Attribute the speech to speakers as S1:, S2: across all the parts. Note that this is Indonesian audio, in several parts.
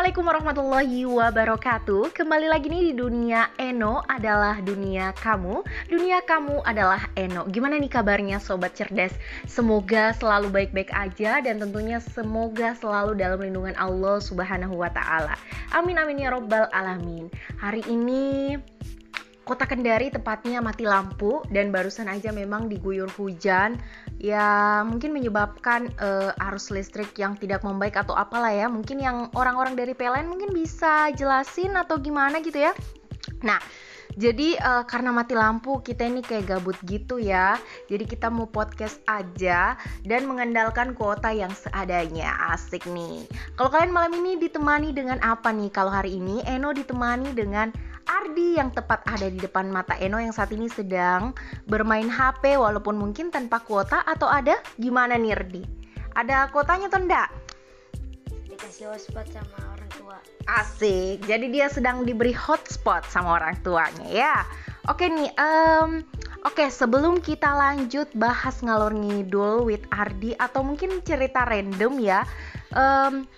S1: Assalamualaikum warahmatullahi wabarakatuh. Kembali lagi nih di dunia Eno adalah dunia kamu. Dunia kamu adalah Eno. Gimana nih kabarnya sobat cerdas? Semoga selalu baik-baik aja Dan tentunya semoga selalu dalam lindungan Allah subhanahu wa ta'ala. Amin amin ya robbal alamin. Hari ini Kota Kendari tepatnya mati lampu dan barusan aja memang diguyur hujan. Ya mungkin menyebabkan uh, arus listrik yang tidak membaik atau apalah ya. Mungkin yang orang-orang dari PLN mungkin bisa jelasin atau gimana gitu ya. Nah jadi uh, karena mati lampu kita ini kayak gabut gitu ya. Jadi kita mau podcast aja dan mengandalkan kuota yang seadanya. Asik nih. Kalau kalian malam ini ditemani dengan apa nih? Kalau hari ini Eno ditemani dengan Ardi yang tepat ada di depan mata Eno yang saat ini sedang bermain HP walaupun mungkin tanpa kuota atau ada gimana nih Ardi? Ada kuotanya atau enggak?
S2: Dikasih hotspot sama orang tua.
S1: Asik. Jadi dia sedang diberi hotspot sama orang tuanya ya. Oke nih, um, oke sebelum kita lanjut bahas ngalor ngidul with Ardi atau mungkin cerita random ya. Um,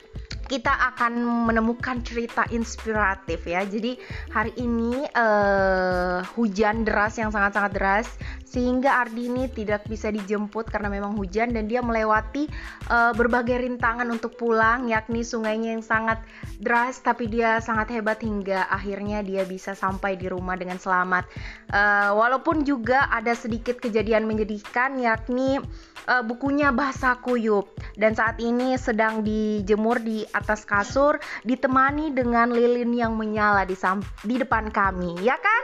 S1: kita akan menemukan cerita inspiratif ya. Jadi hari ini uh, hujan deras yang sangat-sangat deras sehingga Ardi ini tidak bisa dijemput karena memang hujan dan dia melewati uh, berbagai rintangan untuk pulang yakni sungainya yang sangat deras tapi dia sangat hebat hingga akhirnya dia bisa sampai di rumah dengan selamat. Uh, walaupun juga ada sedikit kejadian menyedihkan yakni uh, bukunya bahasa kuyup. Dan saat ini sedang dijemur di atas kasur ditemani dengan lilin yang menyala di di depan kami. Ya kan?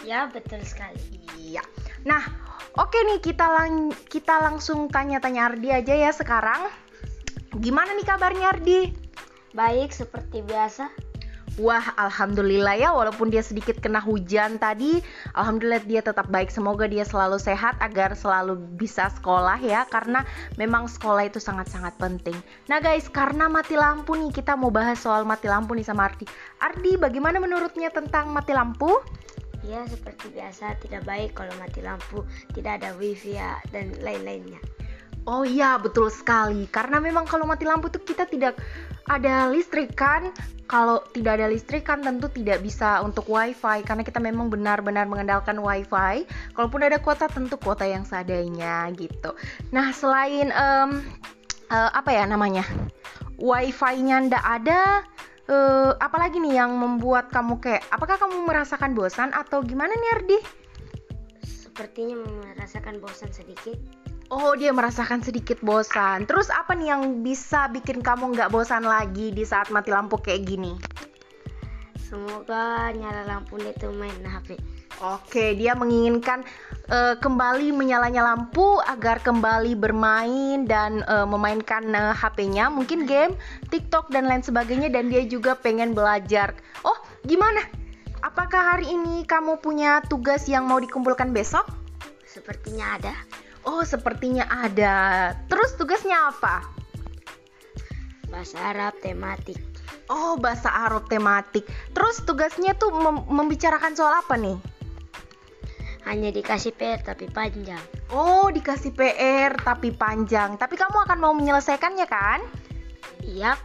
S2: Ya betul sekali.
S1: Iya nah oke nih kita lang kita langsung tanya-tanya Ardi aja ya sekarang gimana nih kabarnya Ardi
S2: baik seperti biasa
S1: Wah, alhamdulillah ya, walaupun dia sedikit kena hujan tadi, alhamdulillah dia tetap baik. Semoga dia selalu sehat agar selalu bisa sekolah ya, karena memang sekolah itu sangat-sangat penting. Nah, guys, karena mati lampu nih, kita mau bahas soal mati lampu nih sama Ardi. Ardi, bagaimana menurutnya tentang mati lampu?
S2: Ya, seperti biasa, tidak baik kalau mati lampu, tidak ada wifi ya, dan lain-lainnya.
S1: Oh iya, betul sekali. Karena memang kalau mati lampu tuh kita tidak ada listrik kan kalau tidak ada listrik kan tentu tidak bisa untuk wifi karena kita memang benar-benar mengandalkan wifi kalaupun ada kuota tentu kuota yang seadanya gitu nah selain um, uh, apa ya namanya wifi-nya ndak ada uh, apalagi nih yang membuat kamu kayak apakah kamu merasakan bosan atau gimana nih Ardi?
S2: Sepertinya merasakan bosan sedikit
S1: Oh dia merasakan sedikit bosan Terus apa nih yang bisa bikin kamu nggak bosan lagi di saat mati lampu kayak gini?
S2: Semoga nyala lampu itu main HP
S1: Oke dia menginginkan uh, kembali menyalanya lampu agar kembali bermain dan uh, memainkan uh, HP-nya Mungkin game, TikTok dan lain sebagainya dan dia juga pengen belajar Oh gimana? Apakah hari ini kamu punya tugas yang mau dikumpulkan besok?
S2: Sepertinya ada
S1: Oh, sepertinya ada. Terus tugasnya apa?
S2: Bahasa Arab tematik.
S1: Oh, bahasa Arab tematik. Terus tugasnya tuh mem membicarakan soal apa nih?
S2: Hanya dikasih PR tapi panjang.
S1: Oh, dikasih PR tapi panjang. Tapi kamu akan mau menyelesaikannya kan?
S2: Iya.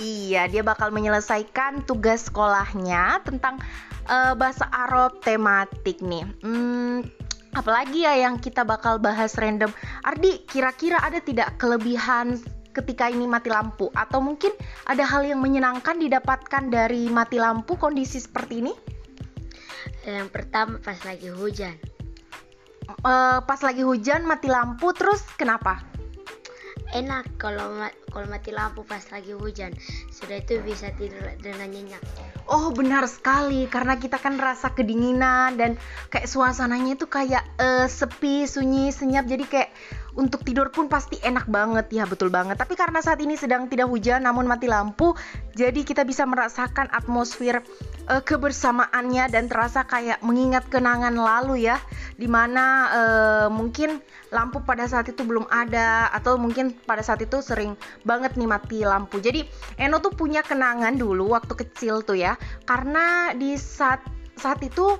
S1: Iya, dia bakal menyelesaikan tugas sekolahnya tentang uh, bahasa Arab tematik nih. Hmm, apalagi ya yang kita bakal bahas random Ardi kira-kira ada tidak kelebihan ketika ini mati lampu atau mungkin ada hal yang menyenangkan didapatkan dari mati lampu kondisi seperti ini
S2: yang pertama pas lagi hujan.
S1: Uh, pas lagi hujan mati lampu terus kenapa?
S2: Enak kalau ma kalau mati lampu pas lagi hujan sudah itu bisa tidur dengan nyenyak.
S1: Oh benar sekali. Karena kita kan rasa kedinginan dan kayak suasananya itu kayak uh, sepi sunyi senyap. Jadi kayak untuk tidur pun pasti enak banget. Ya betul banget. Tapi karena saat ini sedang tidak hujan namun mati lampu jadi kita bisa merasakan atmosfer uh, kebersamaannya dan terasa kayak mengingat kenangan lalu ya. Di mana uh, mungkin lampu pada saat itu belum ada atau mungkin pada saat itu sering banget nih mati lampu. Jadi Eno tuh punya kenangan dulu waktu kecil tuh ya. Karena di saat saat itu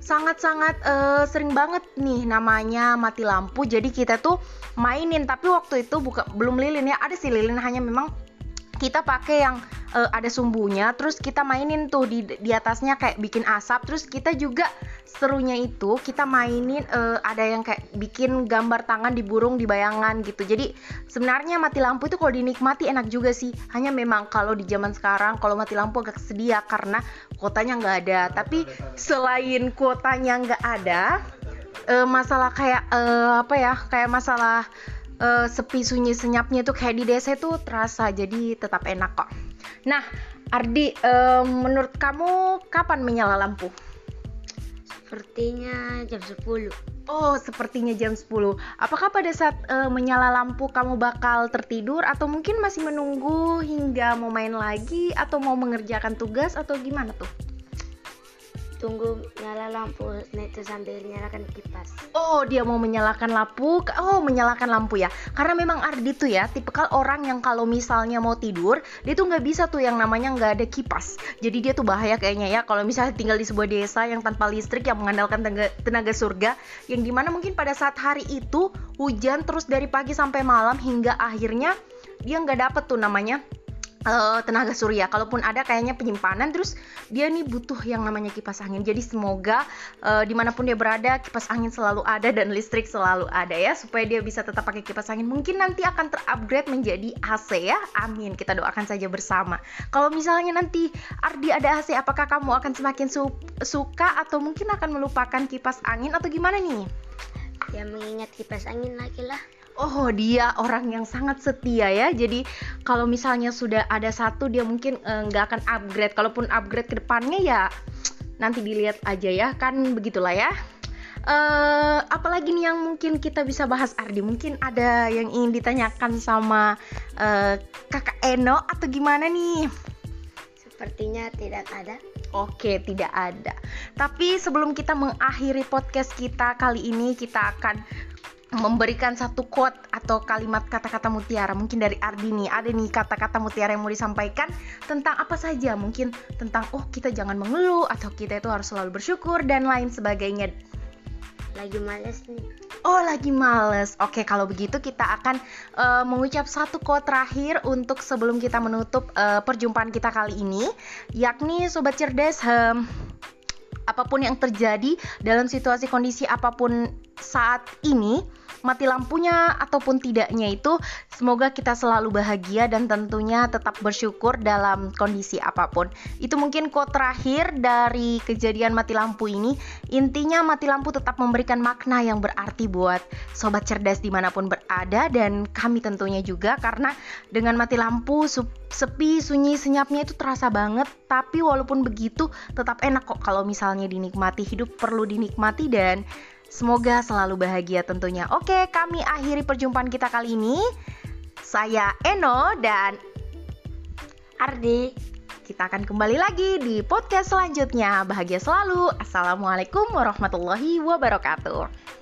S1: sangat-sangat uh, sering banget nih namanya mati lampu. Jadi kita tuh mainin. Tapi waktu itu buka belum lilin ya. Ada sih lilin hanya memang kita pakai yang uh, ada sumbunya terus kita mainin tuh di di atasnya kayak bikin asap terus kita juga serunya itu kita mainin uh, ada yang kayak bikin gambar tangan di burung di bayangan gitu. Jadi sebenarnya mati lampu itu kalau dinikmati enak juga sih. Hanya memang kalau di zaman sekarang kalau mati lampu agak sedia karena kuotanya nggak ada. Tapi selain kuotanya nggak ada uh, masalah kayak uh, apa ya kayak masalah uh, sepi sunyi senyapnya tuh kayak di desa itu terasa jadi tetap enak kok Nah, Ardi, uh, menurut kamu kapan menyala lampu?
S2: Sepertinya jam 10.
S1: Oh, sepertinya jam 10. Apakah pada saat uh, menyala lampu kamu bakal tertidur atau mungkin masih menunggu hingga mau main lagi atau mau mengerjakan tugas atau gimana tuh?
S2: Tunggu nyala lampu itu sambil nyalakan kipas.
S1: Oh dia mau menyalakan lampu oh menyalakan lampu ya. Karena memang Ardi tuh ya tipikal orang yang kalau misalnya mau tidur dia tuh nggak bisa tuh yang namanya nggak ada kipas. Jadi dia tuh bahaya kayaknya ya kalau misalnya tinggal di sebuah desa yang tanpa listrik yang mengandalkan tenaga, tenaga surga yang di mana mungkin pada saat hari itu hujan terus dari pagi sampai malam hingga akhirnya dia nggak dapet tuh namanya uh, tenaga surya. Kalaupun ada kayaknya penyimpanan, terus dia nih butuh yang namanya kipas angin. Jadi semoga uh, di mana pun dia berada, kipas angin selalu ada dan listrik selalu ada ya, supaya dia bisa tetap pakai kipas angin. Mungkin nanti akan terupgrade menjadi AC ya. Amin. Kita doakan saja bersama. Kalau misalnya nanti Ardi ada AC, apakah kamu akan semakin su suka atau mungkin akan melupakan kipas angin atau gimana nih?
S2: Ya mengingat kipas angin lagi lah
S1: oh dia orang yang sangat setia ya. Jadi kalau misalnya sudah ada satu dia mungkin eh, nggak uh, akan upgrade. Kalaupun upgrade ke depannya ya nanti dilihat aja ya. Kan begitulah ya. Uh, apalagi nih yang mungkin kita bisa bahas Ardi? Mungkin ada yang ingin ditanyakan sama uh, kakak Eno atau gimana nih?
S2: Sepertinya tidak ada.
S1: Oke, tidak ada. Tapi sebelum kita mengakhiri podcast kita kali ini, kita akan memberikan satu quote atau kalimat kata-kata mutiara. Mungkin dari Ardi nih ada nih kata-kata mutiara yang mau disampaikan tentang apa saja? Mungkin tentang oh kita jangan mengeluh atau kita itu harus selalu bersyukur dan lain sebagainya.
S2: Lagi males nih.
S1: Oh lagi males. Oke kalau begitu kita akan uh, mengucap satu quote terakhir untuk sebelum kita menutup uh, perjumpaan kita kali ini yakni sobat cerdas um, apa pun yang terjadi dalam situasi kondisi apa pun saat ini mati lampunya ataupun tidaknya itu semoga kita selalu bahagia dan tentunya tetap bersyukur dalam kondisi apa pun. Itu mungkin quote terakhir dari kejadian mati lampu ini. Intinya mati lampu tetap memberikan makna yang berarti buat sobat cerdas di mana pun berada dan kami tentunya juga karena dengan mati lampu sepi sunyi senyapnya itu terasa banget tapi walaupun begitu tetap enak kok kalau misalnya dinikmati hidup perlu dinikmati dan Semoga selalu bahagia tentunya. Oke, kami akhiri perjumpaan kita kali ini. Saya Eno dan
S2: Ardi.
S1: Kita akan kembali lagi di podcast selanjutnya. Bahagia selalu. Assalamualaikum warahmatullahi wabarakatuh.